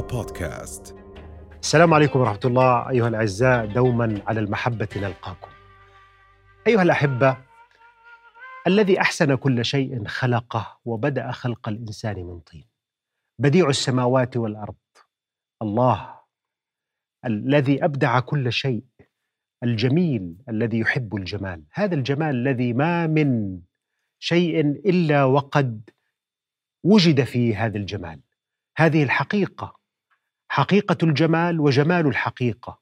بودكاست. السلام عليكم ورحمة الله. أيها الأعزاء دوما على المحبة نلقاكم. أيها الأحبة الذي أحسن كل شيء خلقه وبدأ خلق الإنسان من طين. بديع السماوات والأرض. الله الذي أبدع كل شيء. الجميل الذي يحب الجمال. هذا الجمال الذي ما من شيء إلا وقد وجد فيه هذا الجمال. هذه الحقيقة حقيقة الجمال وجمال الحقيقة.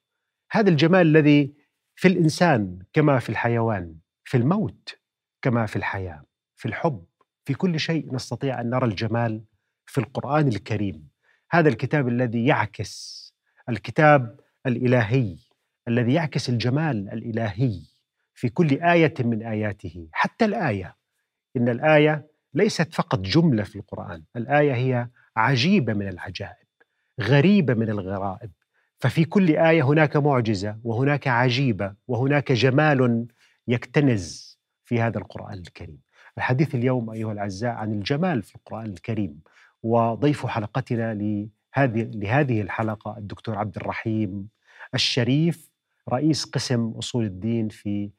هذا الجمال الذي في الإنسان كما في الحيوان في الموت كما في الحياة في الحب في كل شيء نستطيع أن نرى الجمال في القرآن الكريم. هذا الكتاب الذي يعكس الكتاب الإلهي الذي يعكس الجمال الإلهي في كل آية من آياته. حتى الآية إن الآية ليست فقط جملة في القرآن الآية هي عجيبة من العجائب. غريبة من الغرائب. ففي كل آية هناك معجزة وهناك عجيبة وهناك جمال يكتنز في هذا القرآن الكريم. الحديث اليوم أيها الأعزاء عن الجمال في القرآن الكريم وضيف حلقتنا لهذه لهذه الحلقة الدكتور عبد الرحيم الشريف رئيس قسم أصول الدين في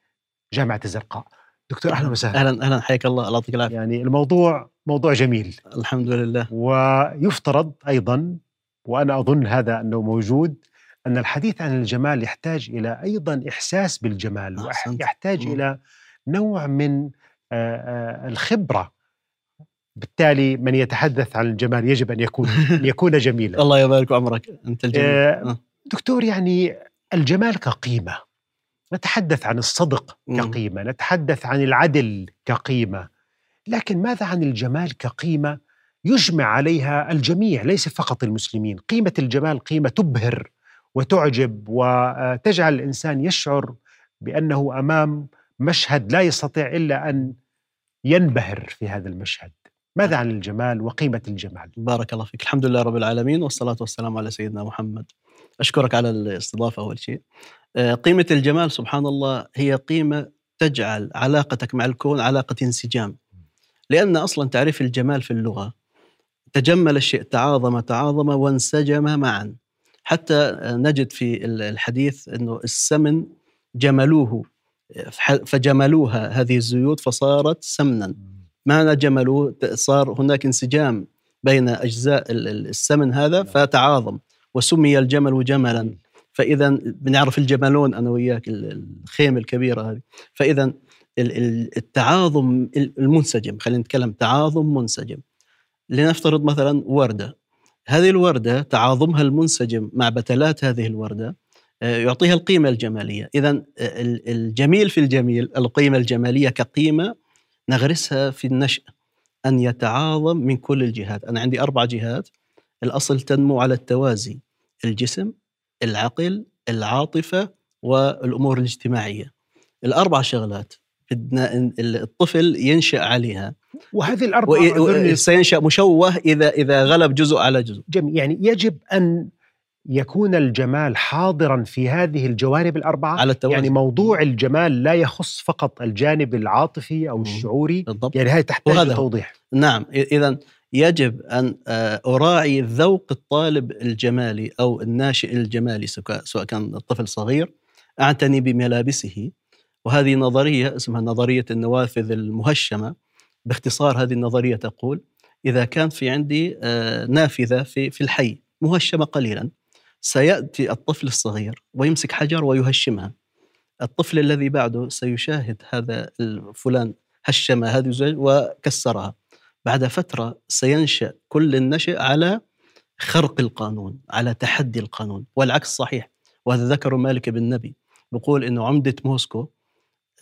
جامعة الزرقاء دكتور أهلا وسهلا. أهلا أهلا. حياك الله. الله يعطيك العافية. يعني الموضوع موضوع جميل. الحمد لله. ويفترض أيضا وأنا أظن هذا أنه موجود أن الحديث عن الجمال يحتاج إلى أيضا إحساس بالجمال أحسنت. ويحتاج مم. إلى نوع من الخبرة بالتالي من يتحدث عن الجمال يجب أن يكون أن يكون جميلا الله يبارك عمرك أنت الجميل آه،. دكتور يعني الجمال كقيمة نتحدث عن الصدق مم. كقيمة نتحدث عن العدل كقيمة لكن ماذا عن الجمال كقيمة يجمع عليها الجميع ليس فقط المسلمين. قيمة الجمال قيمة تبهر وتعجب وتجعل الإنسان يشعر بأنه أمام مشهد لا يستطيع إلا أن ينبهر في هذا المشهد. ماذا عن الجمال وقيمة الجمال؟ بارك الله فيك. الحمد لله رب العالمين والصلاة والسلام على سيدنا محمد. أشكرك على الاستضافة أول شيء. آه، قيمة الجمال سبحان الله هي قيمة تجعل علاقتك مع الكون علاقة انسجام. لأن أصلا تعريف الجمال في اللغة تجمل الشيء تعاظم تعاظم وانسجم معا. حتى نجد في ال- الحديث إنه السمن جملوه فجملوها هذه الزيوت فصارت سمنا. معنى جملوه صار هناك انسجام بين أجزاء ال- ال- السمن هذا فتعاظم وسمي الجمل جملا. فاذا بنعرف الجملون أنا وياك ال- الخيمة الكبيرة هذه. فاذا ال- ال- التعاظم المنسجم خلينا نتكلم تعاظم منسجم. لنفترض مثلا وردة. هذه الوردة تعاظمها المنسجم مع بتلات هذه الوردة آه، يعطيها القيمة الجمالية. اذا الجميل في الجميل القيمة الجمالية كقيمة نغرسها في النشأ أن يتعاظم من كل الجهات. أنا عندي أربع جهات الأصل تنمو على التوازي الجسم العقل العاطفة والأمور الاجتماعية. الأربع شغلات الطفل ينشأ عليها. وهذه أظن سينشأ مشوه إذا إذا غلب جزء على جزء. جميل. يعني يجب أن يكون الجمال حاضرا في هذه الجوانب الأربعة. على التوازي يعني موضوع الجمال لا يخص فقط الجانب العاطفي أو مم. الشعوري. بالضبط. يعني هذه تحتاج وهذا. توضيح. نعم. إذا يجب أن آه، أراعي ذوق الطالب الجمالي أو الناشئ الجمالي سواء سواء كان الطفل صغير. أعتني بملابسه. وهذه نظرية اسمها نظرية النوافذ المهشمة. باختصار هذه النظرية تقول إذا كان في عندي آه، نافذة في في الحي مهشمة قليلا سيأتي الطفل الصغير ويمسك حجر ويهشمها. الطفل الذي بعده سيشاهد هذا الفلان هشم هذه الزجاج وكسرها. بعد فترة سينشأ كل النشأ على خرق القانون على تحدي القانون. والعكس صحيح. وهذا ذكر مالك بن نبي بيقول أنه عمدة موسكو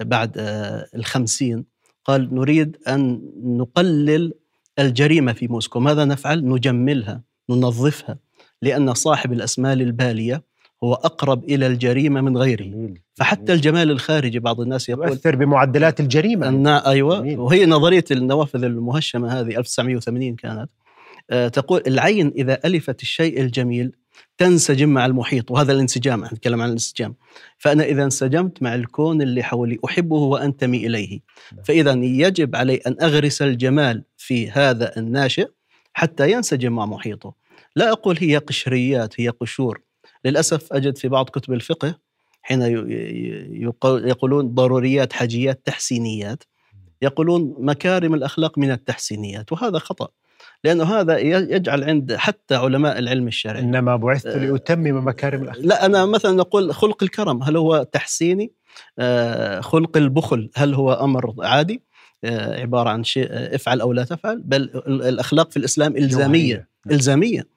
بعد آه، الخمسين قال نريد أن نقلل الجريمة في موسكو. ماذا نفعل؟ نجملها ننظفها لأن صاحب الأسمال البالية هو أقرب إلى الجريمة من غيره. جميل فحتى الجمال الخارجي بعض الناس يقول يؤثر بمعدلات الجريمة. أن جميل. وهي نظرية النوافذ المهشمة هذه 1980 كانت. آه، تقول العين إذا ألفت الشيء الجميل تنسجم مع المحيط وهذا الانسجام إحنا نتكلم عن الانسجام. فأنا إذا انسجمت مع الكون اللي حولي أحبه وأنتمي إليه. فإذا يجب علي أن أغرس الجمال في هذا الناشئ حتى ينسجم مع محيطه. لا أقول هي قشريات هي قشور. للأسف أجد في بعض كتب الفقه حين يقولون ضروريات حاجيات تحسينيات. يقولون مكارم الأخلاق من التحسينيات وهذا خطأ. لأنه هذا يجعل عند حتى علماء العلم الشرعي. إنما بعثت آه، لأتمم مكارم الأخلاق. لا أنا مثلا نقول خلق الكرم. هل هو تحسيني؟ آه، خلق البخل. هل هو أمر عادي؟ آه، عبارة عن شيء افعل أو لا تفعل. بل ال- الأخلاق في الإسلام إلزامية. جوهرية. نعم. إلزامية.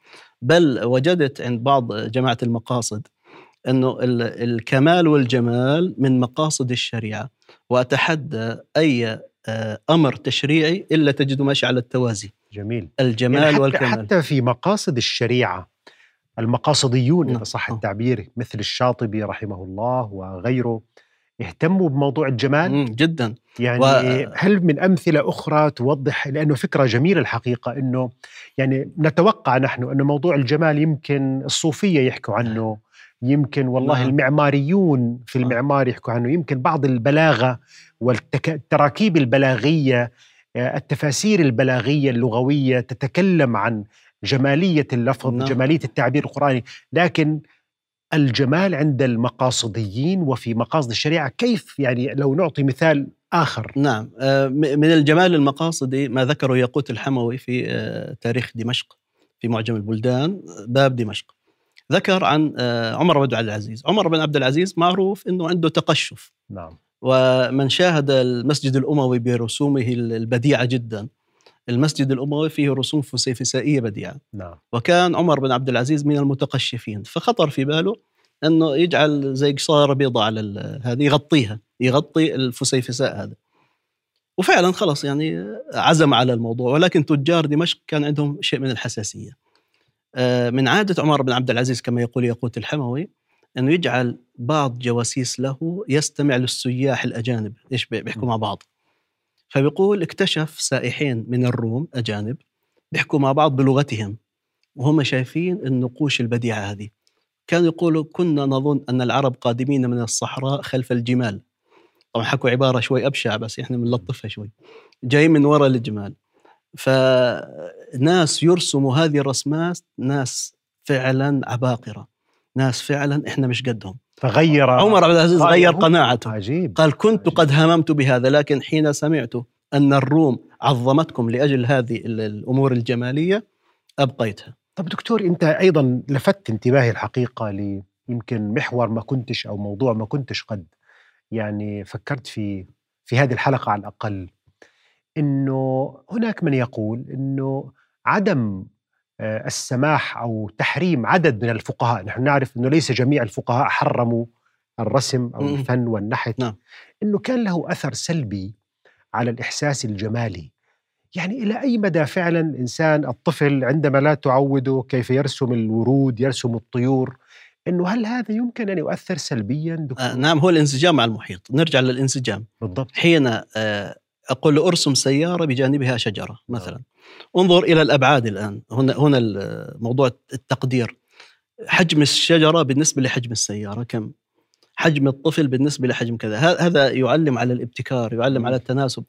بل وجدت عند بعض جماعة المقاصد ال- الكمال والجمال من مقاصد الشريعة. وأتحدى أي آه، أمر تشريعي إلا تجد ماشي على التوازي. جميل. الجمال يعني حتى, والكمال. حتى في مقاصد الشريعة المقاصديون نعم. اذا صح التعبير مثل الشاطبي رحمه الله وغيره اهتموا بموضوع الجمال؟ جدا. يعني و- هل من أمثلة أخرى توضح؟ لأنه فكرة جميلة الحقيقة إنه يعني نتوقع نحن انه موضوع الجمال يمكن الصوفية يحكوا عنه يمكن والله نعم. المعماريون في آه. المعمار يحكوا عنه يمكن بعض البلاغة والتراكيب البلاغية آه، التفاسير البلاغية اللغوية تتكلم عن جمالية اللفظ نعم. جمالية التعبير القرآني. لكن الجمال عند المقاصديين وفي مقاصد الشريعة كيف؟ يعني لو نعطي مثال آخر. نعم آه، من الجمال المقاصدي ما ذكره ياقوت الحموي في آه، تاريخ دمشق في معجم البلدان باب دمشق. ذكر عن عمر بن عبد العزيز. عمر بن عبد العزيز معروف أنه عنده تقشف. نعم. ومن شاهد المسجد الأموي برسومه البديعة جدا. المسجد الأموي فيه رسوم فسيفسائية بديعة. نعم. وكان عمر بن عبد العزيز من المتقشفين. فخطر في باله أنه يجعل زي قصارة بيضاء على هذه يغطيها يغطي الفسيفساء هذا. وفعلا خلص يعني عزم على الموضوع. ولكن تجار دمشق كان عندهم شيء من الحساسية. آه، من عادة عمر بن عبد العزيز كما يقول ياقوت الحموي أنه يجعل بعض جواسيس له يستمع للسياح الأجانب. إيش بي- بيحكوا مع بعض. فبيقول اكتشف سائحين من الروم أجانب بيحكوا مع بعض بلغتهم وهم شايفين النقوش البديعة هذه. كانوا يقولوا كنا نظن أن العرب قادمين من الصحراء خلف الجمال. طبعا حكوا عبارة شوي أبشع بس إحنا بنلطفها شوي. جاي من وراء الجمال. فناس يرسموا هذه الرسمات ناس فعلا عباقرة. ناس فعلا إحنا مش قدهم. فغير عمر عبد العزيز. غير قناعته. عجيب. قال كنت قد هممت بهذا لكن حين سمعت أن الروم عظمتكم لأجل هذه ال- الأمور الجمالية أبقيتها. طب دكتور أنت أيضا لفت انتباهي الحقيقة ل يمكن محور ما كنتش أو موضوع ما كنتش قد. يعني فكرت في في هذه الحلقة على الأقل إنه هناك من يقول إنه عدم السماح أو تحريم عدد من الفقهاء، نحن نعرف إنه ليس جميع الفقهاء حرموا الرسم أو. الفن والنحت نعم. إنه كان له أثر سلبي على الإحساس الجمالي. يعني إلى أي مدى فعلا الانسان الطفل عندما لا تعوده كيف يرسم الورود، يرسم الطيور، إنه هل هذا يمكن أن يؤثر سلبيا دكتور؟ آه نعم هو الانسجام مع المحيط نرجع للانسجام بالضبط حين آه أقول له أرسم سيارة بجانبها شجرة مثلا انظر إلى الأبعاد الآن. هنا هنا موضوع التقدير. حجم الشجرة بالنسبة لحجم السيارة كم؟ حجم الطفل بالنسبة لحجم كذا. هذا يعلم على الابتكار يعلم. على التناسب.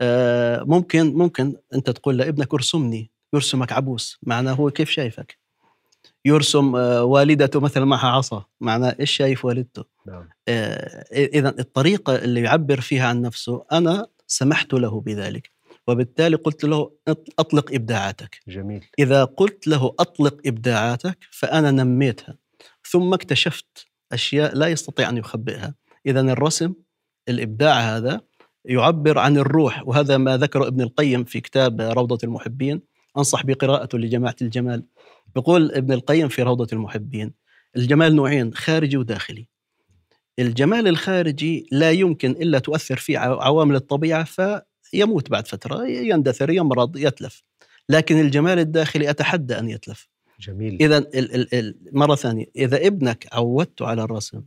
آه، ممكن ممكن أنت تقول لابنك ارسمني يرسمك عبوس. معناه هو كيف شايفك؟ يرسم آه، والدته مثلا معها عصا. معناه إيش شايف والدته؟ نعم. اذا الطريقة اللي يعبر فيها عن نفسه أنا سمحت له بذلك. وبالتالي قلت له أط- أطلق إبداعاتك. جميل. إذا قلت له أطلق إبداعاتك فأنا نميتها ثم اكتشفت أشياء لا يستطيع أن يخبئها. اذا الرسم الإبداع هذا يعبر عن الروح وهذا ما ذكره ابن القيم في كتاب روضة المحبين. أنصح بقراءته لجماعة الجمال. يقول ابن القيم في روضة المحبين الجمال نوعين خارجي وداخلي. الجمال الخارجي لا يمكن إلا تؤثر فيه عو- عوامل الطبيعة فيموت بعد فترة يندثر يمرض يتلف. لكن الجمال الداخلي أتحدى أن يتلف. جميل. ال- مرة ثانية إذا ابنك عودته على الرسم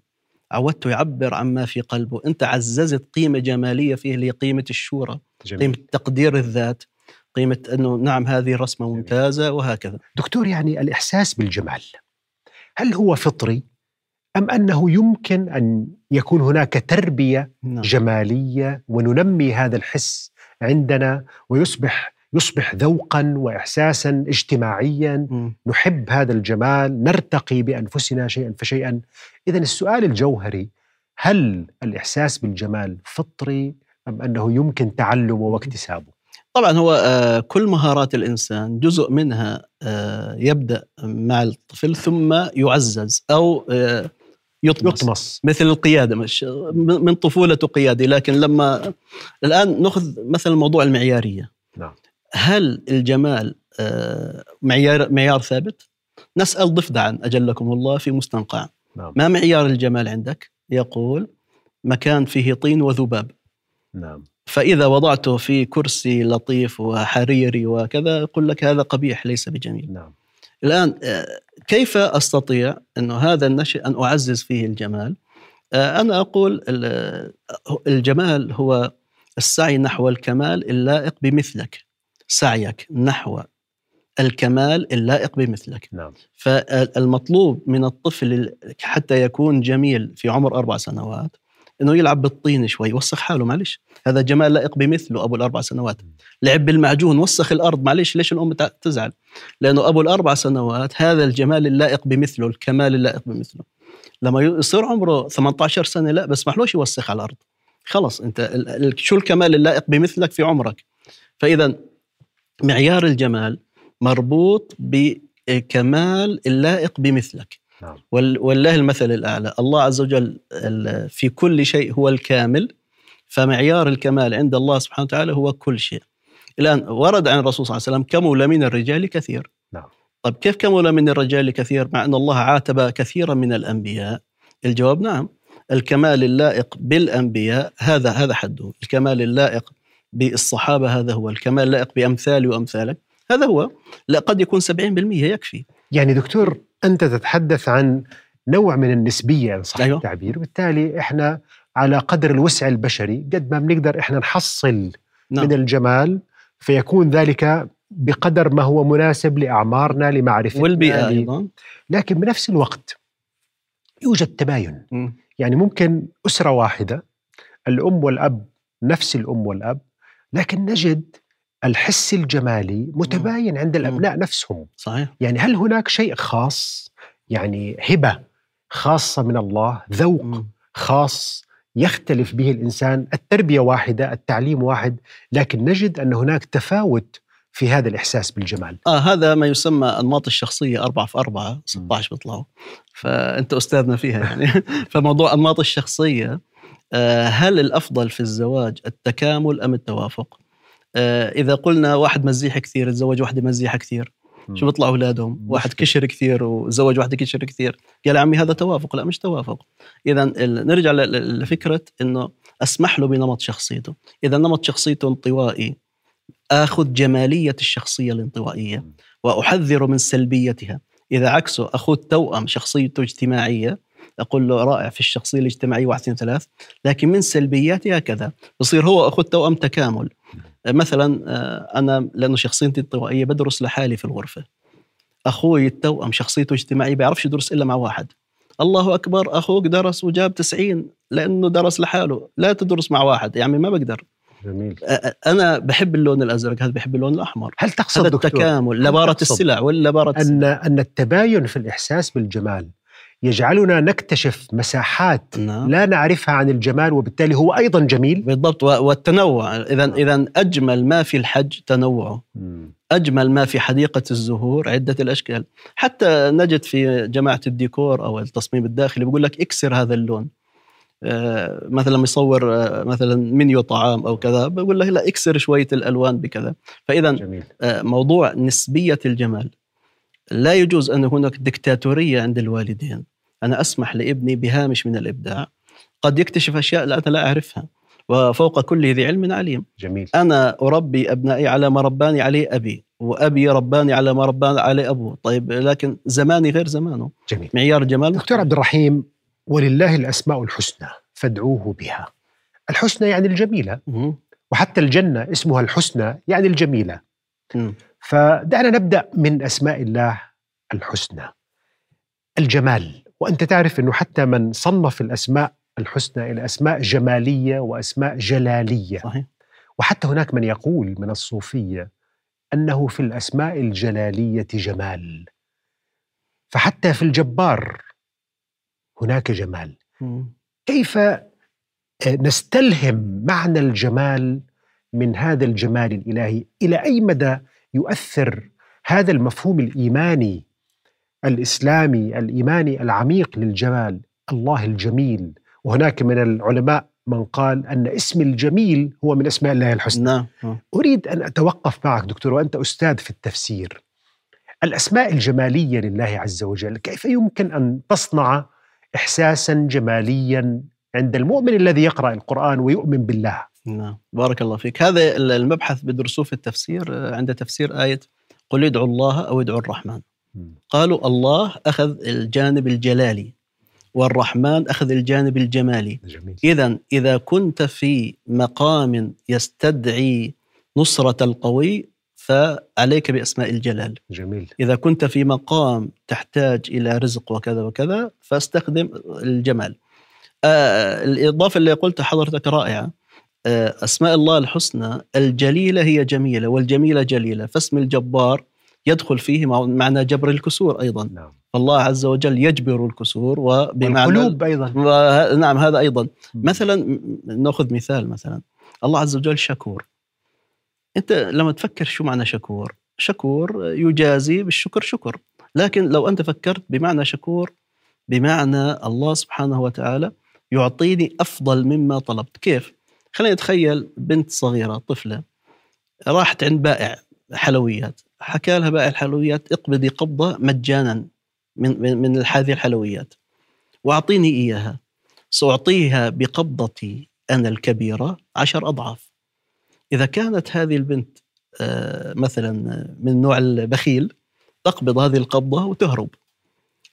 عودته يعبر عما في قلبه أنت عززت قيمة جمالية فيه اللي هي قيمة الشورى جميل. قيمة تقدير الذات قيمة إنه نعم هذه رسمه ممتازة وهكذا. دكتور يعني الإحساس بالجمال هل هو فطري؟ أم أنه يمكن أن يكون هناك تربية نعم. جمالية وننمي هذا الحس عندنا ويصبح يصبح ذوقا واحساسا اجتماعيا مم. نحب هذا الجمال نرتقي بأنفسنا شيئا فشيئا اذا السؤال الجوهري هل الإحساس بالجمال فطري أم أنه يمكن تعلمه واكتسابه طبعا هو آه، كل مهارات الإنسان جزء منها آه، يبدأ مع الطفل ثم يعزز أو آه، يطمس. يطمس. مثل القيادة مش من طفولته قيادي لكن لما الآن نأخذ مثلا موضوع المعيارية. نعم. هل الجمال آه، معيار معيار ثابت؟ نسأل ضفدعا أجلكم الله في مستنقع. نعم. ما معيار الجمال عندك؟ يقول مكان فيه طين وذباب. نعم. فإذا وضعته في كرسي لطيف وحريري وكذا يقول لك هذا قبيح ليس بجميل. نعم. الآن آه، كيف أستطيع أنه هذا النشء أن أعزز فيه الجمال؟ آه، أنا أقول ال- الجمال هو السعي نحو الكمال اللائق بمثلك. سعيك نحو الكمال اللائق بمثلك. نعم. فالمطلوب من الطفل حتى يكون جميل في عمر أربع سنوات إنه يلعب بالطين شوي يوسخ حاله معلش هذا جمال لائق بمثله أبو الأربع سنوات. لعب بالمعجون وسخ الأرض معلش ليش الأم تزعل؟ لأنه أبو الأربع سنوات هذا الجمال اللائق بمثله الكمال اللائق بمثله. لما يصير عمره 18 سنة لا بس محلوش يوسخ على الأرض. خلص أنت شو الكمال اللائق بمثلك في عمرك؟ فإذا معيار الجمال مربوط بكمال اللائق بمثلك. نعم. والله المثل الأعلى. الله عز وجل في كل شيء هو الكامل فمعيار الكمال عند الله سبحانه وتعالى هو كل شيء. الآن ورد عن الرسول صلى الله عليه وسلم كمل من الرجال كثير نعم. طيب كيف كمل من الرجال كثير مع أن الله عاتب كثيرا من الأنبياء؟ الجواب نعم. الكمال اللائق بالأنبياء هذا هذا حده. الكمال اللائق بالصحابة هذا هو. الكمال اللائق بأمثالي وأمثالك هذا هو. لا قد يكون 70% يكفي. يعني دكتور أنت تتحدث عن نوع من النسبية إن صح أيوة. التعبير وبالتالي إحنا على قدر الوسع البشري قد ما بنقدر إحنا نحصل نعم. من الجمال فيكون ذلك بقدر ما هو مناسب لأعمارنا لمعرفتنا والبيئة ل- أيضا لكن بنفس الوقت يوجد تباين مم. يعني ممكن أسرة واحدة الأم والأب نفس الأم والأب لكن نجد الحس الجمالي متباين عند الأبناء نفسهم. صحيح. يعني هل هناك شيء خاص؟ يعني هبة خاصة من الله ذوق. خاص يختلف به الإنسان. التربية واحدة التعليم واحد لكن نجد أن هناك تفاوت في هذا الإحساس بالجمال. آه هذا ما يسمى أنماط الشخصية أربعة في أربعة 16 بيطلعوا. فأنت أستاذنا فيها يعني. فموضوع أنماط الشخصية آه هل الأفضل في الزواج التكامل أم التوافق؟ آه إذا قلنا واحد مزيح كثير تزوج واحدة مزيحة كثير شو بيطلع أولادهم؟ واحد. كشر كثير وزوج واحدة كشر كثير. قال يا عمي هذا توافق لا مش توافق. ال- نرجع ل- ل- لفكرة أنه أسمح له بنمط شخصيته. إذا نمط شخصيته انطوائي آخذ جمالية الشخصية الانطوائية وأحذر من سلبيتها. إذا عكسه أخذ توأم شخصيته اجتماعية أقول له رائع في الشخصية الاجتماعية واحد اثنين ثلاث لكن من سلبياتها كذا. بصير هو أخذ توأم تكامل. مثلا آه، أنا لأنه شخصيتي انطوائية بدرس لحالي في الغرفة. أخوي التوأم شخصيته اجتماعية بيعرفش يدرس إلا مع واحد. الله أكبر أخوك درس وجاب 90 لأنه درس لحاله. لا تدرس مع واحد يعني ما بقدر. جميل. أنا بحب اللون الأزرق هذا بحب اللون الأحمر. هل تقصد هذا التكامل تقصد السلع ولا لبارة ان أن التباين في الإحساس بالجمال يجعلنا نكتشف مساحات نعم. لا نعرفها عن الجمال وبالتالي هو أيضا جميل. بالضبط. والتنوع. اذا اذا أجمل ما في الحج تنوعه أجمل ما في حديقة الزهور عدة الأشكال. حتى نجد في جماعة الديكور أو التصميم الداخلي بيقول لك اكسر هذا اللون. آه، مثلا يصور آه، مثلا منيو طعام أو كذا بقول له لا اكسر شوية الألوان بكذا. فاذا جميل. آه، موضوع نسبية الجمال. لا يجوز أن هناك دكتاتورية عند الوالدين. أنا أسمح لابني بهامش من الإبداع. قد يكتشف أشياء لا أنا لا أعرفها وفوق كل ذي علم عليم. جميل. أنا أربي أبنائي على ما رباني عليه أبي وأبي رباني على ما رباني عليه أبوه طيب لكن زماني غير زمانه. جميل. معيار الجمال دكتور عبد الرحيم ولله الأسماء الحسنى فادعوه بها. الحسنى يعني الجميلة مهم. وحتى الجنة اسمها الحسنى يعني الجميلة. مم. فدعنا نبدأ من أسماء الله الحسنى. الجمال وأنت تعرف إنه حتى من صنف الأسماء الحسنى إلى أسماء جمالية وأسماء جلالية. صحيح. وحتى هناك من يقول من الصوفية أنه في الأسماء الجلالية جمال. فحتى في الجبار هناك جمال. مم. كيف نستلهم معنى الجمال من هذا الجمال الإلهي؟ إلى أي مدى يؤثر هذا المفهوم الإيماني الإسلامي الإيماني العميق للجمال الله الجميل. وهناك من العلماء من قال أن اسم الجميل هو من أسماء الله الحسنى. نعم آه. أريد أن أتوقف معك دكتور وأنت أستاذ في التفسير. الأسماء الجمالية لله عز وجل كيف يمكن أن تصنع احساسا جماليا عند المؤمن الذي يقرأ القرآن ويؤمن بالله؟ نعم. بارك الله فيك. هذا المبحث بدرسوه في التفسير. آه، عند تفسير آية قل ادعوا الله أو ادعوا الرحمن. قالوا الله أخذ الجانب الجلالي والرحمن أخذ الجانب الجمالي. إذا إذا كنت في مقام يستدعي نصرة القوي فعليك بأسماء الجلال. جميل. إذا كنت في مقام تحتاج إلى رزق وكذا وكذا فاستخدم الجمال. آه الإضافة اللي قلتها حضرتك رائعة. أسماء الله الحسنى الجليلة هي جميلة والجميلة جليلة. فاسم الجبار يدخل فيه مع- معنى جبر الكسور أيضا. نعم. فالله عز وجل يجبر الكسور وبمعنى والقلوب أيضا. وه- نعم هذا أيضا. مثلا نأخذ مثال مثلا. الله عز وجل شكور. أنت لما تفكر شو معنى شكور؟ شكور يجازي بالشكر شكر. لكن لو أنت فكرت بمعنى شكور بمعنى الله سبحانه وتعالى يعطيني أفضل مما طلبت. كيف؟ خلينا نتخيل بنت صغيرة طفلة راحت عند بائع حلويات. حكى لها بائع الحلويات اقبضي قبضة مجانا من من من هذه الحلويات. واعطيني إياها. سأعطيها بقبضتي أنا الكبيرة عشر أضعاف. إذا كانت هذه البنت آه، مثلا من نوع البخيل تقبض هذه القبضة وتهرب.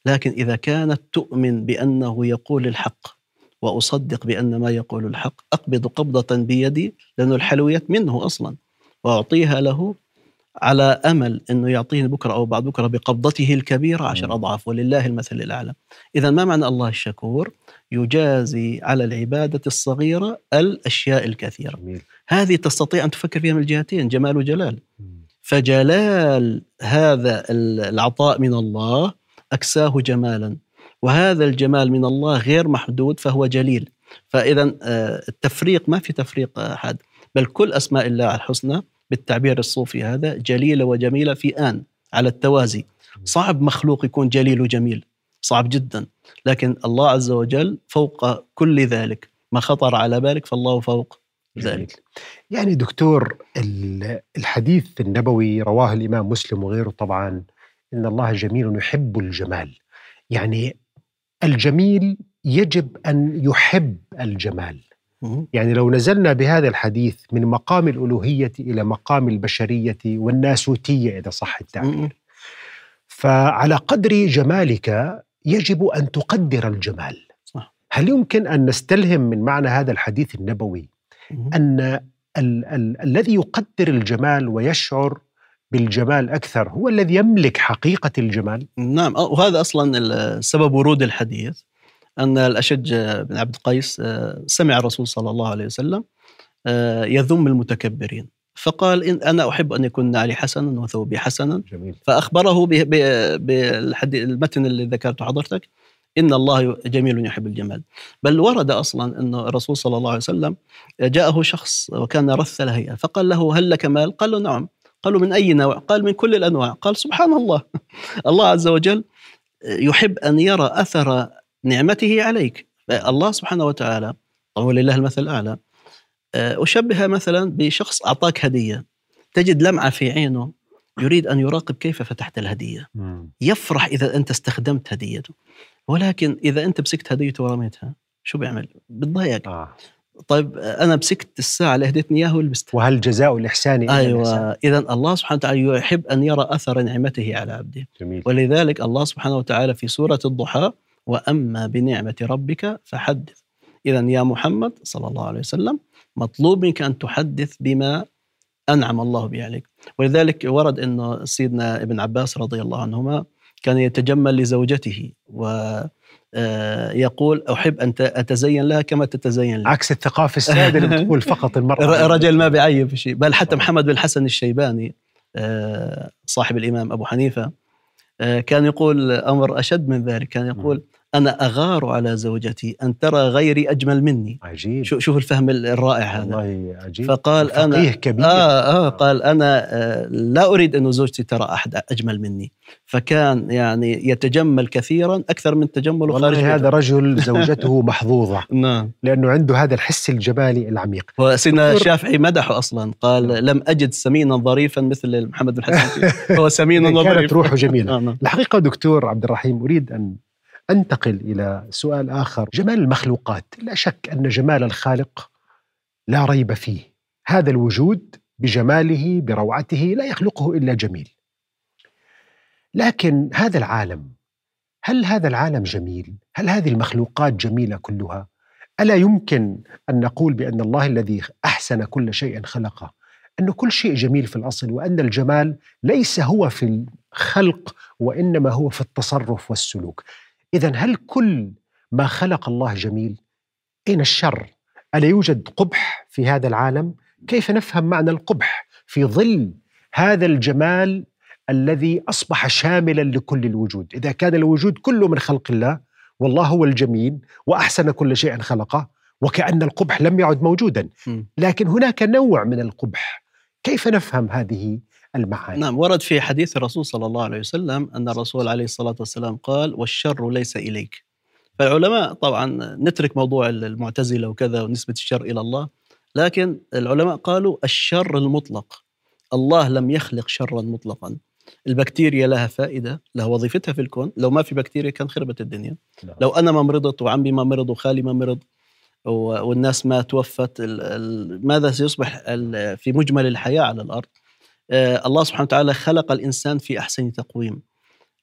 لكن إذا كانت تؤمن بأنه يقول الحق وأصدق بأن ما يقول الحق أقبض قبضة بيدي لأن الحلويات منه أصلا وأعطيها له على أمل إنه يعطيني بكرة أو بعد بكرة بقبضته الكبيرة عشر مم. أضعاف ولله المثل الأعلى. اذا ما معنى الله الشكور؟ يجازي على العبادة الصغيرة الأشياء الكثيرة. جميل هذه تستطيع أن تفكر فيها من الجهتين جمال وجلال. فجلال هذا ال- العطاء من الله أكساه جمالا وهذا الجمال من الله غير محدود فهو جليل. فاذا آه، التفريق ما في تفريق أحد بل كل أسماء الله الحسنى بالتعبير الصوفي هذا جليلة وجميلة في آن على التوازي. صعب مخلوق يكون جليل وجميل صعب جدا لكن الله عز وجل فوق كل ذلك ما خطر على بالك فالله فوق. ذلك يعني دكتور ال- الحديث النبوي رواه الإمام مسلم وغيره طبعا إن الله جميل يحب الجمال يعني الجميل يجب أن يحب الجمال. يعني لو نزلنا بهذا الحديث من مقام الألوهية إلى مقام البشرية والناسوتية إذا صح التعبير. فعلى قدر جمالك يجب أن تقدر الجمال صح. هل يمكن أن نستلهم من معنى هذا الحديث النبوي. أن ال- ال- الذي يقدر الجمال ويشعر بالجمال أكثر هو الذي يملك حقيقة الجمال. نعم آه، وهذا أصلا ال- سبب ورود الحديث أن الأشج بن عبد القيس آه، سمع الرسول صلى الله عليه وسلم آه، يذم المتكبرين. فقال إن أنا أحب أن يكون نعلي حسنا وثوبي حسنا. جميل. فأخبره ب- ب- بالحديث المتن اللي ذكرته حضرتك إن الله جميل يحب الجمال. بل ورد أصلا انه الرسول صلى الله عليه وسلم جاءه شخص وكان رث الهيئة فقال له هل لك مال؟ قال له نعم. قالوا من أي نوع؟ قال من كل الأنواع قال سبحان الله الله عز وجل يحب أن يرى أثر نعمته عليك الله سبحانه وتعالى ولله المثل الأعلى أشبه مثلا بشخص أعطاك هدية تجد لمعة في عينه يريد أن يراقب كيف فتحت الهدية مم. يفرح إذا أنت استخدمت هديته ولكن إذا أنت مسكت هديته ورميتها شو بيعمل؟ بتضايق آه. طيب أنا مسكت الساعة اللي هديتني إياها ولبستها. وهل جزاء الاحسان الا؟ أيوه اذا الله سبحانه وتعالى يحب أن يرى أثر نعمته على عبده. جميل. ولذلك الله سبحانه وتعالى في سورة الضحى وأما بنعمة ربك فحدث. اذا يا محمد صلى الله عليه وسلم مطلوب منك أن تحدث بما أنعم الله به عليك. ولذلك ورد انه سيدنا ابن عباس رضي الله عنهما كان يتجمل لزوجته ويقول أحب أن أتزين لها كما تتزين لي. عكس الثقافة السائده اللي بتقول فقط المرأة. الرجل ما بيعيب شيء. بل حتى محمد بن الحسن الشيباني آه، صاحب الإمام أبو حنيفة آه، كان يقول أمر أشد من ذلك. كان يقول أنا أغار على زوجتي أن ترى غيري أجمل مني. عجيب. شو- شوف الفهم الرائع هذا. والله عجيب. فقال أنا كبير. آه آه قال أنا آه لا أريد أن زوجتي ترى أحد أجمل مني. فكان يعني يتجمل كثيرا أكثر من تجمله خارج والله هذا بيته. رجل زوجته محظوظة. نعم. لأنه عنده هذا الحس الجمالي العميق. وسيدنا الشافعي مدحه أصلا. قال نعم. لم أجد سمينا ظريفا مثل محمد بن حسن. هو سمين كانت وظريف روحه جميلة. آه نعم. الحقيقة دكتور عبد الرحيم أريد أن أنتقل إلى سؤال آخر. جمال المخلوقات. لا شك أن جمال الخالق لا ريب فيه. هذا الوجود بجماله بروعته لا يخلقه إلا جميل. لكن هذا العالم هل هذا العالم جميل؟ هل هذه المخلوقات جميلة كلها؟ ألا يمكن أن نقول بأن الله الذي أحسن كل شيء خلقه؟ أن كل شيء جميل في الأصل وأن الجمال ليس هو في الخلق وإنما هو في التصرف والسلوك. إذا هل كل ما خلق الله جميل؟ أين الشر؟ ألا يوجد قبح في هذا العالم؟ كيف نفهم معنى القبح في ظل هذا الجمال الذي أصبح شاملا لكل الوجود إذا كان الوجود كله من خلق الله والله هو الجميل وأحسن كل شيء خلقه وكأن القبح لم يعد موجودا. لكن هناك نوع من القبح كيف نفهم هذه المعاني؟ نعم ورد في حديث الرسول صلى الله عليه وسلم أن الرسول عليه الصلاة والسلام قال والشر ليس إليك. فالعلماء طبعا نترك موضوع المعتزلة وكذا ونسبة الشر إلى الله لكن العلماء قالوا الشر المطلق. الله لم يخلق شرا مطلقا. البكتيريا لها فائدة لها وظيفتها في الكون. لو ما في بكتيريا كان خربت الدنيا. نعم. لو أنا ما مرضت وعمي ما مرض وخالي ما مرض والناس ما توفت ماذا سيصبح في مجمل الحياة على الأرض؟ آه، الله سبحانه وتعالى خلق الإنسان في أحسن تقويم.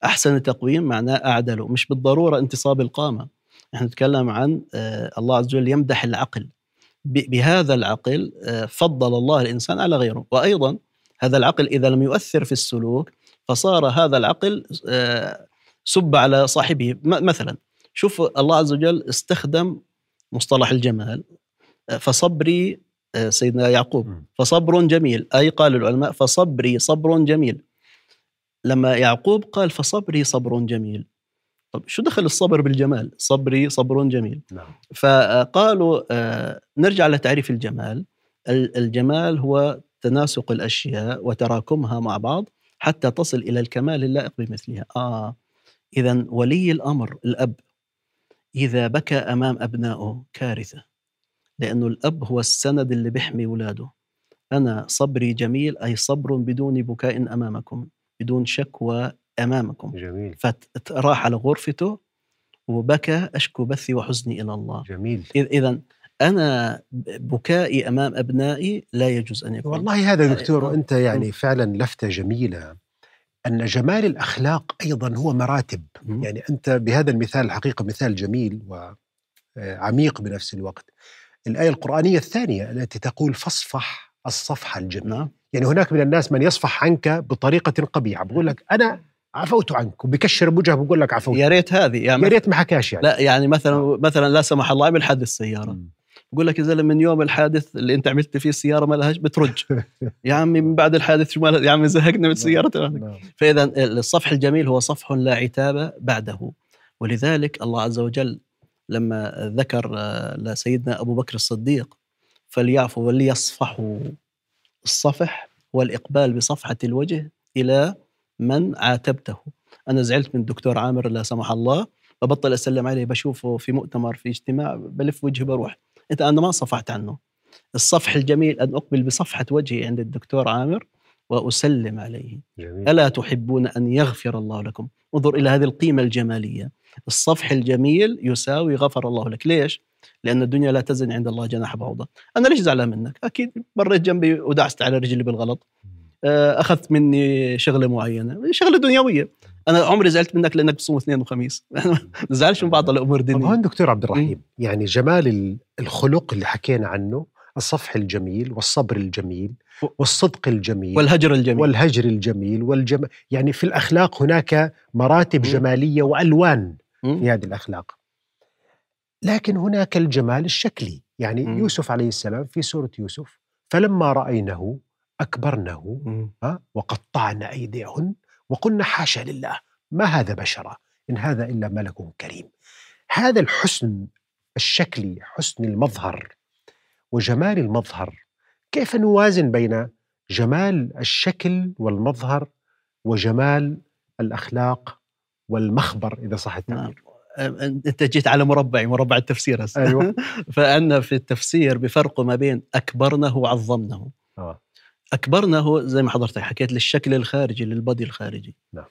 أحسن تقويم معناه أعدله مش بالضرورة انتصاب القامة. نحن نتكلم عن آه، الله عز وجل يمدح العقل. بهذا العقل آه، فضل الله الإنسان على غيره. وأيضا هذا العقل إذا لم يؤثر في السلوك فصار هذا العقل آه، سب على صاحبه. مثلا شوف الله عز وجل استخدم مصطلح الجمال آه، فصبري آه، سيدنا يعقوب. فصبر جميل. أي قال العلماء فصبري صبر جميل. لما يعقوب قال فصبري صبر جميل. طب شو دخل الصبر بالجمال؟ صبري صبر جميل. نعم. فقالوا آه، نرجع لتعريف الجمال. ال- الجمال هو تناسق الأشياء وتراكمها مع بعض حتى تصل إلى الكمال اللائق بمثلها. آه إذا ولي الأمر الأب. إذا بكى أمام أبنائه كارثة. لأنه الأب هو السند اللي بيحمي ولاده. أنا صبري جميل أي صبر بدون بكاء أمامكم بدون شكوى أمامكم. جميل. فراح على غرفته وبكى أشكو بثي وحزني إلى الله. جميل. إذا أنا بكائي أمام أبنائي لا يجوز أن يكون. والله هذا دكتور آه. أنت يعني فعلا لفتة جميلة. أن جمال الأخلاق أيضا هو مراتب. يعني أنت بهذا المثال الحقيقة مثال جميل وعميق بنفس الوقت. الآية القرآنية الثانية التي تقول فاصفح الصفحة الجميل نعم يعني هناك من الناس من يصفح عنك بطريقة قبيحة. بقول لك أنا عفوت عنك وبكشر بوجهه بقول لك عفوت. يا ريت هذه يعني يا ريت ما حكاش يعني. لا يعني مثلا مثلا لا سمح الله عمل حادث سياره. بقول لك يا زلمة من يوم الحادث اللي أنت عملت فيه السيارة ما لهاش بترج. يا عمي من بعد الحادث شو يا عمي زهقنا من السيارة. تبعتك نعم. فاذا الصفح الجميل هو صفح لا عتاب بعده. ولذلك الله عز وجل لما ذكر آه، لسيدنا أبو بكر الصديق فليعفوا وليصفحوا الصفح والإقبال بصفحة الوجه إلى من عاتبته. أنا زعلت من الدكتور عامر لا سمح الله ببطل أسلم عليه بشوفه في مؤتمر في اجتماع بلف وجهي بروح. أنت أنا ما صفحت عنه. الصفح الجميل أن أقبل بصفحة وجهي عند الدكتور عامر وأسلم عليه. جميل. ألا تحبون أن يغفر الله لكم؟ انظر إلى هذه القيمة الجمالية. الصفح الجميل يساوي غفر الله لك. ليش؟ لأن الدنيا لا تزن عند الله جناح بعوضة. أنا ليش زعلان منك؟ أكيد مريت جنبي ودعست على رجلي بالغلط. آه، أخذت مني شغلة معينة شغلة دنيوية. أنا عمري زعلت منك لأنك بتصوم اثنين وخميس. ما زعلش من بعض الأمور طب الدينيه هون دكتور عبد الرحيم يعني جمال ال- الخلق اللي حكينا عنه الصفح الجميل والصبر الجميل والصدق الجميل والهجر الجميل. والهجر الجميل والجم... يعني في الأخلاق هناك مراتب. جمالية وألوان. في هذه الأخلاق لكن هناك الجمال الشكلي يعني مم. يوسف عليه السلام في سورة يوسف فلما رأينه أكبرنه مم. ها؟ وقطعن أيديهن وقلنا حاشا لله ما هذا بشرا إن هذا إلا ملك كريم هذا الحسن الشكلي حسن المظهر وجمال المظهر كيف نوازن بين جمال الشكل والمظهر وجمال الأخلاق والمخبر إذا صح نعم. التعبير. أنت جيت على مربعي مربع التفسير هسه. أيوه. فان في التفسير بفرق ما بين أكبرنه وعظمنه. آه. أكبرنه زي ما حضرتك حكيت للشكل الخارجي للبدي الخارجي. نعم.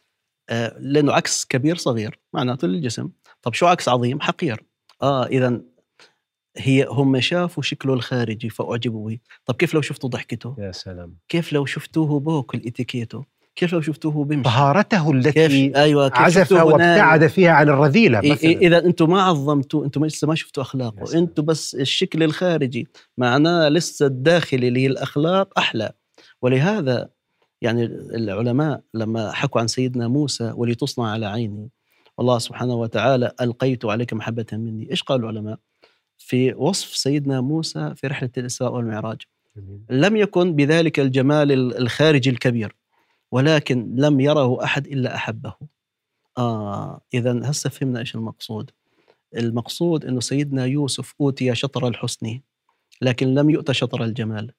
آه لأنه عكس كبير صغير معناته للجسم. طب شو عكس عظيم؟ حقير. آه اذا هي هم شافوا شكله الخارجي فأعجبوا به. طب كيف لو شفتوا ضحكته؟ يا سلام. كيف لو شفتوه بوكل اتيكيته كيف لو شفتوه بمشي؟ طهارته التي كيف؟ كيف عزف؟ وابتعد فيها عن الرذيلة مثلا. إذا أنتم ما عظمتوا أنتم لسه ما شفتوا أخلاقه. أنتم بس الشكل الخارجي معناه لسه الداخلي اللي هي الأخلاق أحلى. ولهذا يعني العلماء لما حكوا عن سيدنا موسى ولتصنع على عيني والله سبحانه وتعالى ألقيت عليك محبة مني. إيش قال العلماء؟ في وصف سيدنا موسى في رحلة الإسراء والمعراج. لم يكن بذلك الجمال ال- الخارجي الكبير. ولكن لم يره أحد إلا أحبه. آه اذا هسه فهمنا إيش المقصود. المقصود إنه سيدنا يوسف أوتي شطر الحسن لكن لم يؤت شطر الجمال.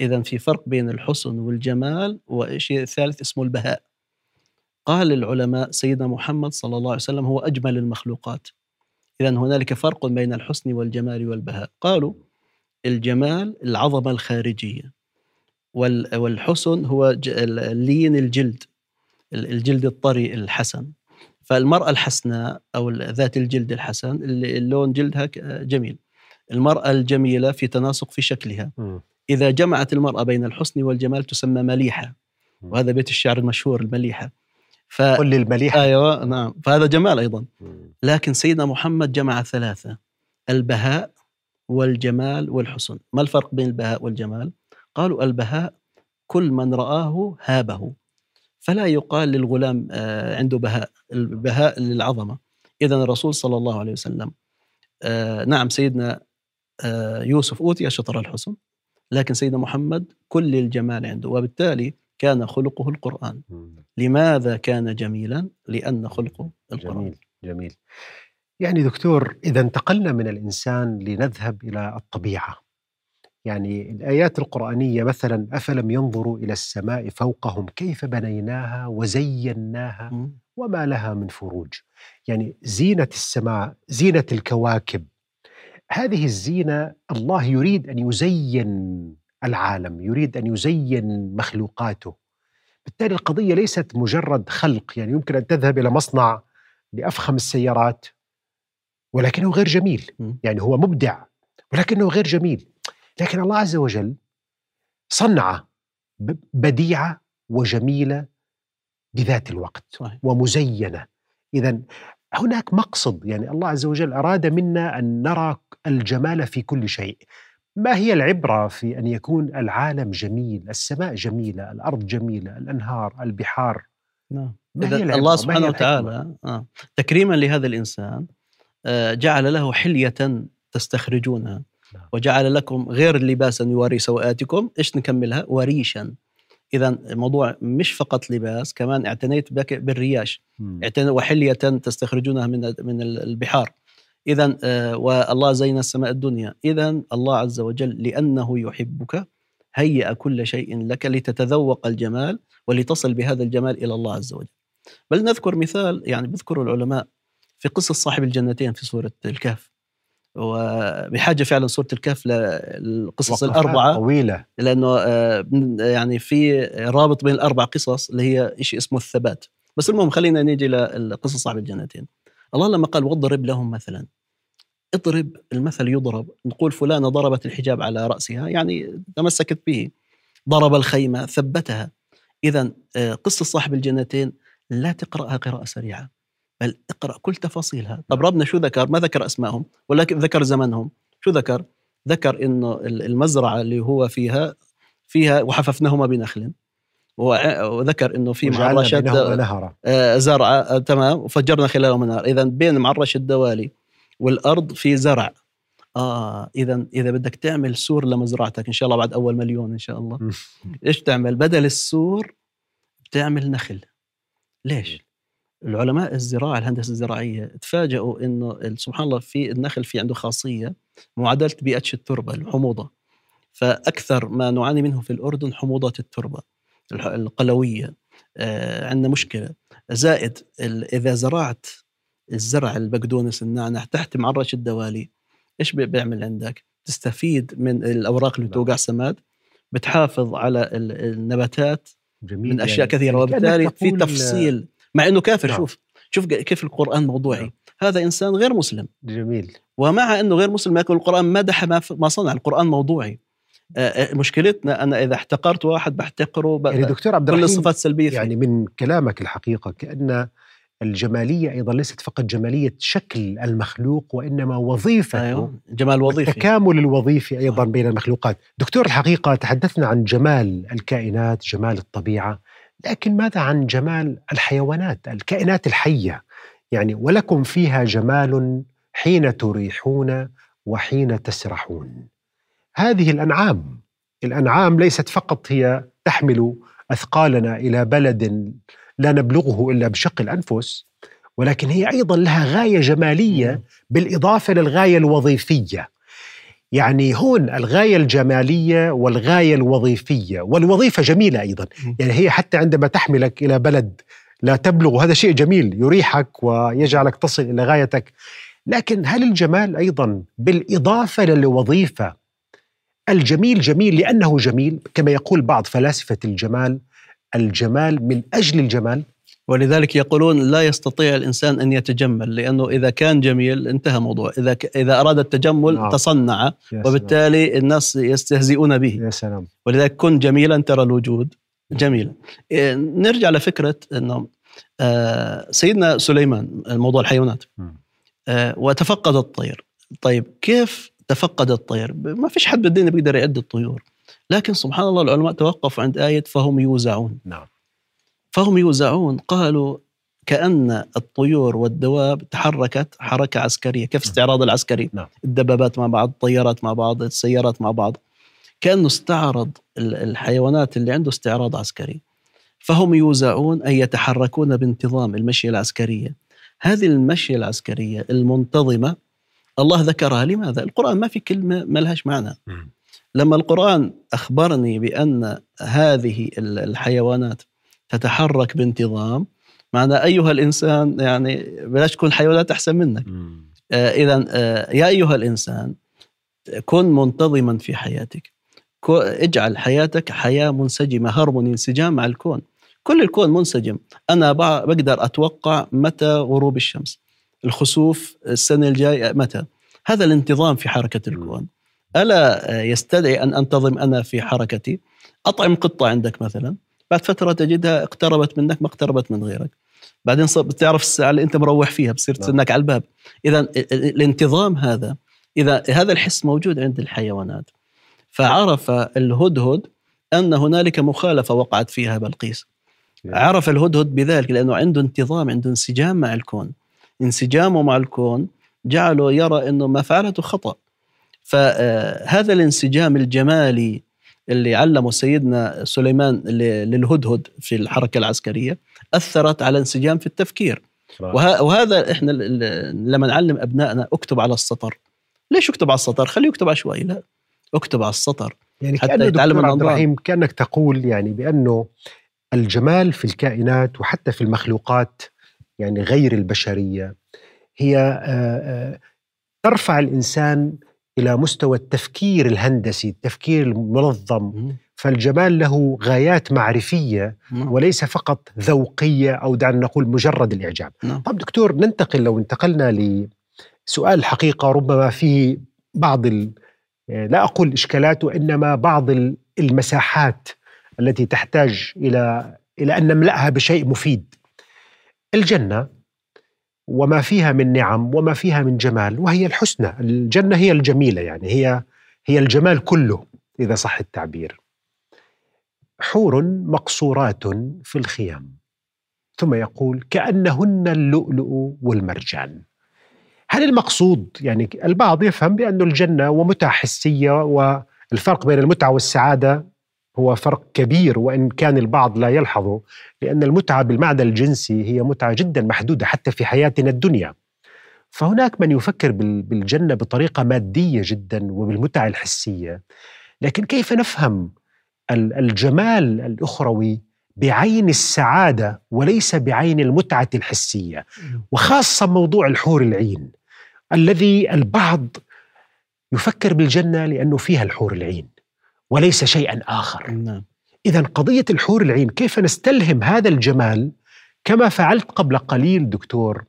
اذا في فرق بين الحسن والجمال وشيء الثالث اسمه البهاء. قال العلماء سيدنا محمد صلى الله عليه وسلم هو أجمل المخلوقات. اذا هنالك فرق بين الحسن والجمال والبهاء. قالوا الجمال العظمة الخارجية وال- والحسن هو اللين الجلد ال- الجلد الطري الحسن. فالمرأة الحسناء أو ذات الجلد الحسن اللي اللون جلدها جميل. المرأة الجميلة في تناسق في شكلها. إذا جمعت المرأة بين الحسن والجمال تسمى مليحة. وهذا بيت الشعر المشهور المليحة. ف... قل للمليحه أيوة نعم. فهذا جمال أيضا. لكن سيدنا محمد جمع ثلاثة البهاء والجمال والحسن. ما الفرق بين البهاء والجمال؟ قالوا البهاء كل من رآه هابه. فلا يقال للغلام آه، عنده بهاء البهاء للعظمة. إذا الرسول صلى الله عليه وسلم آه، نعم سيدنا آه، يوسف أوتي شطر الحسن لكن سيدنا محمد كل الجمال عنده وبالتالي كان خلقه القرآن. لماذا كان جميلا؟ لأن خلقه القرآن. جميل جميل. يعني دكتور إذا انتقلنا من الإنسان لنذهب إلى الطبيعة يعني الآيات القرآنية مثلا أفلم ينظروا إلى السماء فوقهم كيف بنيناها وزيناها. وما لها من فروج. يعني زينة السماء زينة الكواكب. هذه الزينة الله يريد أن يزين العالم يريد أن يزين مخلوقاته. بالتالي القضية ليست مجرد خلق. يعني يمكن أن تذهب إلى مصنع لأفخم السيارات ولكنه غير جميل. يعني هو مبدع ولكنه غير جميل. لكن الله عز وجل صنع ب- بديعة وجميلة بذات الوقت صحيح ومزينة اذا هناك مقصد يعني الله عز وجل أراد منا أن نرى الجمال في كل شيء ما هي العبرة في أن يكون العالم جميل السماء جميلة الأرض جميلة الأنهار البحار نعم ما إذا هي العبرة؟ الله سبحانه؟ وتعالى آه. تكريما لهذا الإنسان آه، جعل له حلية تستخرجونها. وجعل لكم غير لباسا يواري سوآتكم إيش نكملها؟ وريشا. اذا الموضوع مش فقط لباس كمان اعتنيت بك بالرياش. وحلية تستخرجونها من من البحار. اذا آه، والله زين السماء الدنيا. اذا الله عز وجل لأنه يحبك هيأ كل شيء لك لتتذوق الجمال ولتصل بهذا الجمال إلى الله عز وجل. بل نذكر مثال يعني بيذكر العلماء في قصة صاحب الجنتين في سورة الكهف. وبحاجة فعلا سوره الكهف للقصص الأربعة طويلة. لأنه آه، يعني في رابط بين الأربع قصص اللي هي شيء اسمه الثبات. بس المهم خلينا نيجي لقصص صاحب الجنتين الله لما قال واضرب لهم مثلا. اضرب المثل يضرب نقول فلانة ضربت الحجاب على رأسها يعني تمسكت به. ضرب الخيمة ثبتها. اذا آه، قصة صاحب الجنتين لا تقرأها قراءة سريعة. بل اقرأ كل تفاصيلها. طب ربنا شو ذكر؟ ما ذكر اسمائهم ولكن ذكر زمنهم شو ذكر؟ ذكر إنه ال- المزرعة اللي هو فيها فيها وحففناهما بنخل. وذكر إنه في نهرا. آه، زرع آه، تمام؟ وفجرنا خلالهم نار اذا بين معرش الدوالي والأرض في زرع. آه اذا إذا بدك تعمل سور لمزرعتك إن شاء الله بعد أول مليون إن شاء الله. إيش تعمل؟ بدل السور بتعمل نخل. ليش؟ العلماء الزراعة الهندسة الزراعية تفاجئوا انه سبحان الله في النخل في عنده خاصية معادلة بيئة التربة الحموضة. فأكثر ما نعاني منه في الأردن حموضه التربة القلوية. آه عندنا مشكلة. زائد إذا زرعت الزرع البقدونس النعناع تحت معرش الدوالي إيش بي- بيعمل عندك؟ تستفيد من الأوراق اللي نعم. توقع سماد بتحافظ على ال- النباتات جميل من أشياء يعني- كثيرة. يعني وبالتالي في تفصيل مع إنه كافر نعم. شوف شوف كيف القرآن موضوعي نعم. هذا إنسان غير مسلم جميل ومع إنه غير مسلم لكن القرآن مدح ما, ما صنع القرآن موضوعي آه، آه، مشكلتنا أنا إذا احتقرت واحد بحتقره ب- يعني دكتور عبد كل الرحيم الصفات السلبيه فيه. يعني من كلامك الحقيقة كأن الجمالية أيضا ليست فقط جمالية شكل المخلوق وإنما وظيفته أيوه جمال وظيفي التكامل الوظيفي أيضا. بين المخلوقات دكتور الحقيقة تحدثنا عن جمال الكائنات جمال الطبيعة لكن ماذا عن جمال الحيوانات الكائنات الحية؟ يعني ولكم فيها جمال حين تريحون وحين تسرحون. هذه الأنعام الأنعام ليست فقط هي تحمل أثقالنا إلى بلد لا نبلغه إلا بشق الأنفس ولكن هي أيضا لها غاية جمالية بالإضافة للغاية الوظيفية. يعني هون الغاية الجمالية والغاية الوظيفية والوظيفة جميلة أيضا. مم. يعني هي حتى عندما تحملك إلى بلد لا تبلغ هذا شيء جميل يريحك ويجعلك تصل إلى غايتك. لكن هل الجمال أيضا بالإضافة للوظيفة الجميل جميل؟ لأنه جميل كما يقول بعض فلاسفة الجمال الجمال من أجل الجمال. ولذلك يقولون لا يستطيع الإنسان أن يتجمل لأنه إذا كان جميل انتهى موضوع إذا ك... إذا أراد التجمل نعم. تصنع يا سلام. وبالتالي الناس يستهزئون به. يا سلام. ولذلك كن جميلا ترى الوجود جميلا. إيه، نرجع لفكرة إنه آه، سيدنا سليمان الموضوع الحيوانات. آه، وتفقد الطير. طيب كيف تفقد الطير؟ ما فيش حد بالدنيا بيقدر يعد الطيور. لكن سبحان الله العلماء توقفوا عند آية فهم يوزعون. نعم. فهم يوزعون قالوا كأن الطيور والدواب تحركت حركة عسكرية كيف استعراض العسكري؟ نعم. الدبابات مع بعض الطيارات مع بعض السيارات مع بعض. كأنه استعرض ال- الحيوانات اللي عنده استعراض عسكري. فهم يوزعون أي يتحركون بانتظام المشية العسكرية. هذه المشية العسكرية المنتظمة الله ذكرها. لماذا؟ القرآن ما في كلمة ما لهاش معنى. لما القرآن أخبرني بأن هذه ال- الحيوانات تتحرك بانتظام. معنى أيها الإنسان يعني بلاش تكون حيوانات أحسن منك. آه إذا آه يا أيها الإنسان كن منتظما في حياتك. اجعل حياتك حياة منسجمة هرموني انسجام مع الكون. كل الكون منسجم. أنا بقدر أتوقع متى غروب الشمس. الخسوف السنة الجاية متى؟ هذا الانتظام في حركة الكون. ألا آه، يستدعي أن أنتظم أنا في حركتي؟ أطعم قطة عندك مثلا. بعد فترة تجدها اقتربت منك ما اقتربت من غيرك. بعدين بتعرف الساعة اللي أنت مروح فيها بصير نعم. تستناك على الباب. ال- الانتظام هذا إذا هذا الحس موجود عند الحيوانات. فعرف الهدهد أن هنالك مخالفة وقعت فيها بلقيس. عرف الهدهد بذلك لأنه عنده انتظام عنده انسجام مع الكون. انسجامه مع الكون جعله يرى أنه ما فعلته خطأ فهذا الانسجام الجمالي اللي علمه سيدنا سليمان ل- للهدهد في الحركة العسكرية أثرت على انسجام في التفكير. وه- وهذا ال- لما نعلم أبنائنا اكتب على السطر. ليش اكتب على السطر؟ خليه يكتب عشوائي لا. اكتب على السطر يعني حتى كأنه يتعلم عبد. الرحيم كأنك تقول يعني بأنه الجمال في الكائنات وحتى في المخلوقات يعني غير البشرية هي آه، آه، ترفع الإنسان إلى مستوى التفكير الهندسي التفكير المنظم فالجمال له غايات معرفية نعم. وليس فقط ذوقية أو دعنا نقول مجرد الإعجاب نعم. طب دكتور ننتقل لو انتقلنا لسؤال الحقيقة ربما فيه بعض ال... لا أقول إشكالات وإنما بعض ال- المساحات التي تحتاج إلى إلى أن نملأها بشيء مفيد الجنة وما فيها من نعم وما فيها من جمال وهي الحسنى. الجنة هي الجميلة يعني هي هي الجمال كله إذا صح التعبير. حور مقصورات في الخيام. ثم يقول كأنهن اللؤلؤ والمرجان. هل المقصود يعني البعض يفهم بأن الجنة ومتعة حسية والفرق بين المتعة والسعادة هو فرق كبير وإن كان البعض لا يلحظه لأن المتعة بالمعنى الجنسي هي متعة جدا محدودة حتى في حياتنا الدنيا. فهناك من يفكر بالجنة بطريقة مادية جدا وبالمتعة الحسية. لكن كيف نفهم الجمال الأخروي بعين السعادة وليس بعين المتعة الحسية؟ وخاصة موضوع الحور العين الذي البعض يفكر بالجنة لأنه فيها الحور العين. وليس شيئا آخر. نعم. إذا قضية الحور العين كيف نستلهم هذا الجمال؟ كما فعلت قبل قليل دكتور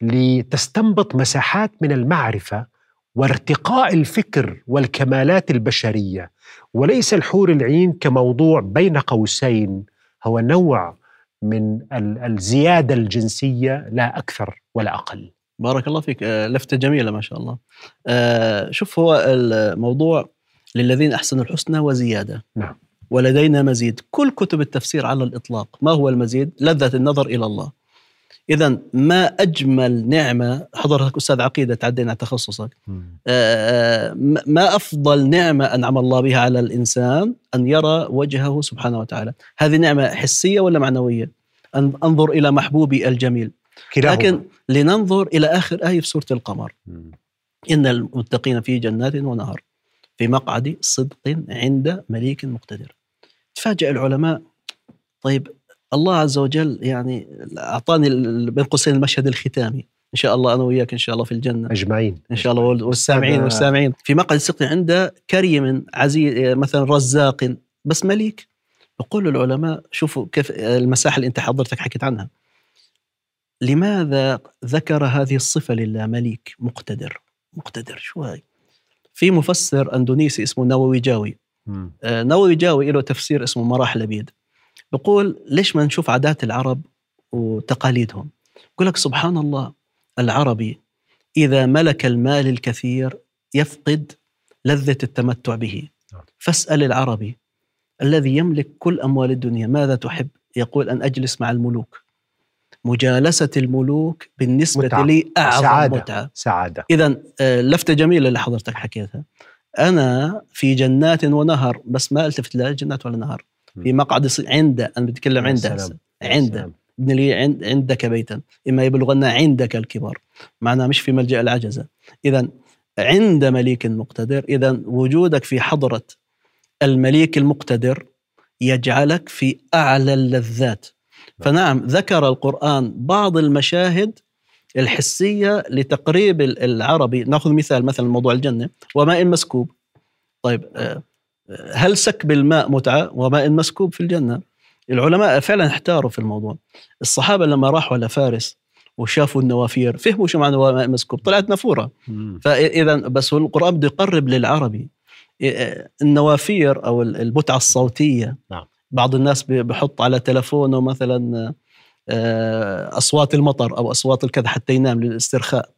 لتستنبط مساحات من المعرفة وارتقاء الفكر والكمالات البشرية. وليس الحور العين كموضوع بين قوسين هو نوع من الزيادة الجنسية لا أكثر ولا أقل. بارك الله فيك. آه، لفتة جميلة ما شاء الله. آه، شوف هو الموضوع للذين أحسنوا الحسنى وزيادة. نعم. ولدينا مزيد. كل كتب التفسير على الإطلاق. ما هو المزيد؟ لذة النظر إلى الله. إذا ما أجمل نعمة حضرتك أستاذ عقيدة تعدينا على تخصصك. آه، ما أفضل نعمة أنعم الله بها على الإنسان أن يرى وجهه سبحانه وتعالى. هذه نعمة حسية ولا معنوية؟ أن أنظر إلى محبوبي الجميل. كلاهما. لكن لننظر إلى آخر آية في سورة القمر. إن المتقين في جنات ونهر. في مقعد صدق عند مليك مقتدر. تفاجأ العلماء. طيب الله عز وجل يعني أعطاني بين قوسين المشهد الختامي. إن شاء الله أنا وياك إن شاء الله في الجنة. أجمعين. إن شاء الله والسامعين والسامعين. في مقعد الصدق عند كريم عزيز مثلا رزاق بس مليك. يقول العلماء شوفوا كيف المساحة اللي أنت حضرتك حكيت عنها. لماذا ذكر هذه الصفة لله مليك مقتدر؟ مقتدر شو هاي في مفسر أندونيسي اسمه نووي جاوي. آه نووي جاوي له تفسير اسمه مراحل لبيد بقول ليش ما نشوف عادات العرب وتقاليدهم؟ يقول لك سبحان الله العربي إذا ملك المال الكثير يفقد لذة التمتع به. نعم. فاسأل العربي الذي يملك كل أموال الدنيا ماذا تحب؟ يقول أن أجلس مع الملوك. مجالسة الملوك بالنسبة متعة. لي أعظم سعادة. متعة. سعادة. إذا آه، لفتة جميلة اللي حضرتك حكيتها. أنا في جنات ونهر بس ما التفت لا جنات ولا نهر. في مقعد عند أنا بتكلم عند عند. ابن لي عند عندك بيتا. إما يبلغن عندك الكبار. معناها مش في ملجأ العجزة. اذا عند مليك مقتدر اذا وجودك في حضرة المليك المقتدر يجعلك في أعلى اللذات. فنعم ذكر القرآن بعض المشاهد الحسية لتقريب العربي. نأخذ مثال مثلا موضوع الجنة. وماء مسكوب. طيب آه هل سكب الماء متعة؟ وماء مسكوب في الجنة. العلماء فعلا احتاروا في الموضوع. الصحابة لما راحوا على فارس وشافوا النوافير فهموا شو معنى ماء مسكوب. طلعت نافورة. فإذا بس القرآن بده يقرب للعربي. النوافير أو المتعة الصوتية نعم. بعض الناس بحط على تلفونه مثلا آه، أصوات المطر أو أصوات الكذا حتى ينام للاسترخاء.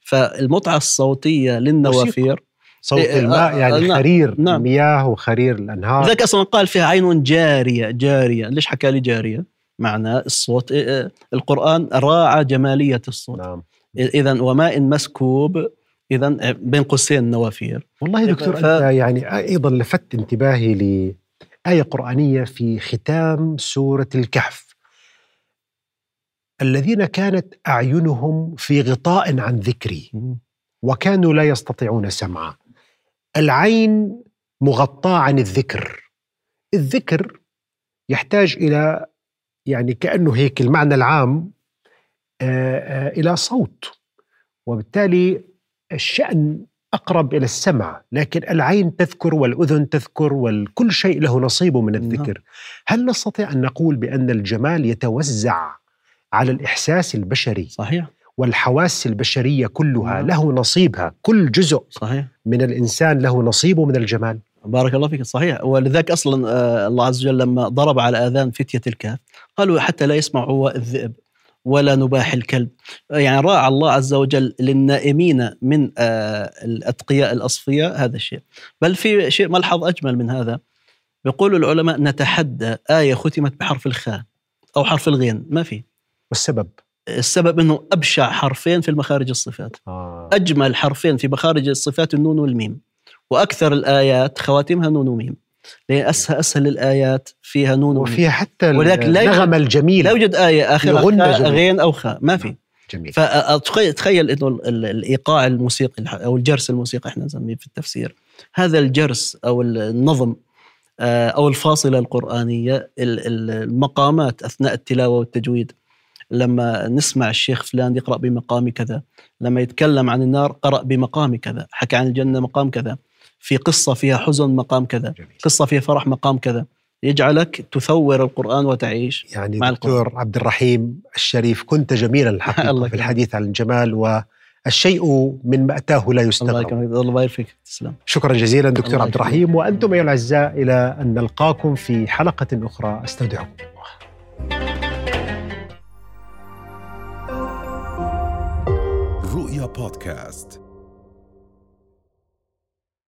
فالمتعة الصوتية للنوافير صوت إيه الماء آه، يعني نعم. خرير نعم. المياه وخرير الأنهار. ذاك أصلا قال فيها عين جارية جارية. ليش حكى لي جارية؟ معنى الصوت إيه، إيه، القرآن راعى جمالية الصوت. نعم. اذا وماء مسكوب اذا بين قوسين نوافير. والله دكتور ف... أنت يعني أيضا لفت انتباهي لايه قرآنية في ختام سورة الكهف. الذين كانت أعينهم في غطاء عن ذكري وكانوا لا يستطيعون سمعا. العين مغطاة عن الذكر. الذكر يحتاج إلى يعني كأنه هيك المعنى العام إلى صوت. وبالتالي الشأن أقرب إلى السمع لكن العين تذكر والأذن تذكر وكل شيء له نصيبه من الذكر. هل نستطيع أن نقول بأن الجمال يتوزع على الإحساس البشري؟ صحيح. والحواس البشرية كلها نعم. له نصيبها كل جزء صحيح. من الإنسان له نصيبه من الجمال. بارك الله فيك. صحيح. ولذلك أصلا آه، الله عز وجل لما ضرب على آذان فتية الكهف قالوا حتى لا يسمعوا الذئب. ولا نباح الكلب. يعني راعى الله عز وجل للنائمين من آه، الأتقياء الأصفياء هذا الشيء. بل في شيء ملحظ أجمل من هذا. يقول العلماء نتحدى آية ختمت بحرف الخاء أو حرف الغين ما في. والسبب؟ السبب إنه أبشع حرفين في المخارج الصفات. آه. أجمل حرفين في مخارج الصفات النون والميم. وأكثر الآيات خواتمها نون وميم. لأن اسهل أسهل الآيات فيها نون وفيها حتى ولكن النغمة الجميلة. لا يوجد آية خاء، جميلة. غين أو خاء. ما في. جميل. فتخيل تخيل إنه ال- ال- الإيقاع الموسيقي أو الجرس الموسيقي إحنا نسميه في التفسير. هذا الجرس أو ال- النظم آه، أو الفاصلة القرآنية ال- ال- المقامات أثناء التلاوة والتجويد. لما نسمع الشيخ فلان يقرأ بمقام كذا لما يتكلم عن النار قرأ بمقام كذا حكى عن الجنة مقام كذا. في قصة فيها حزن مقام كذا جميل. قصة فيها فرح مقام كذا. يجعلك تثور القرآن وتعيش يعني مع دكتور عبد الرحيم الشريف كنت جميلا الحقيقة الله في. الحديث عن الجمال والشيء من مأتاه لا الله يستغرب يكرمك. الله يبارك فيك. تسلم. شكرا جزيلا دكتور الله عبد الرحيم وأنتم أيها الأعزاء إلى أن نلقاكم في حلقة أخرى. أستودعكم الله. رؤيا بودكاست.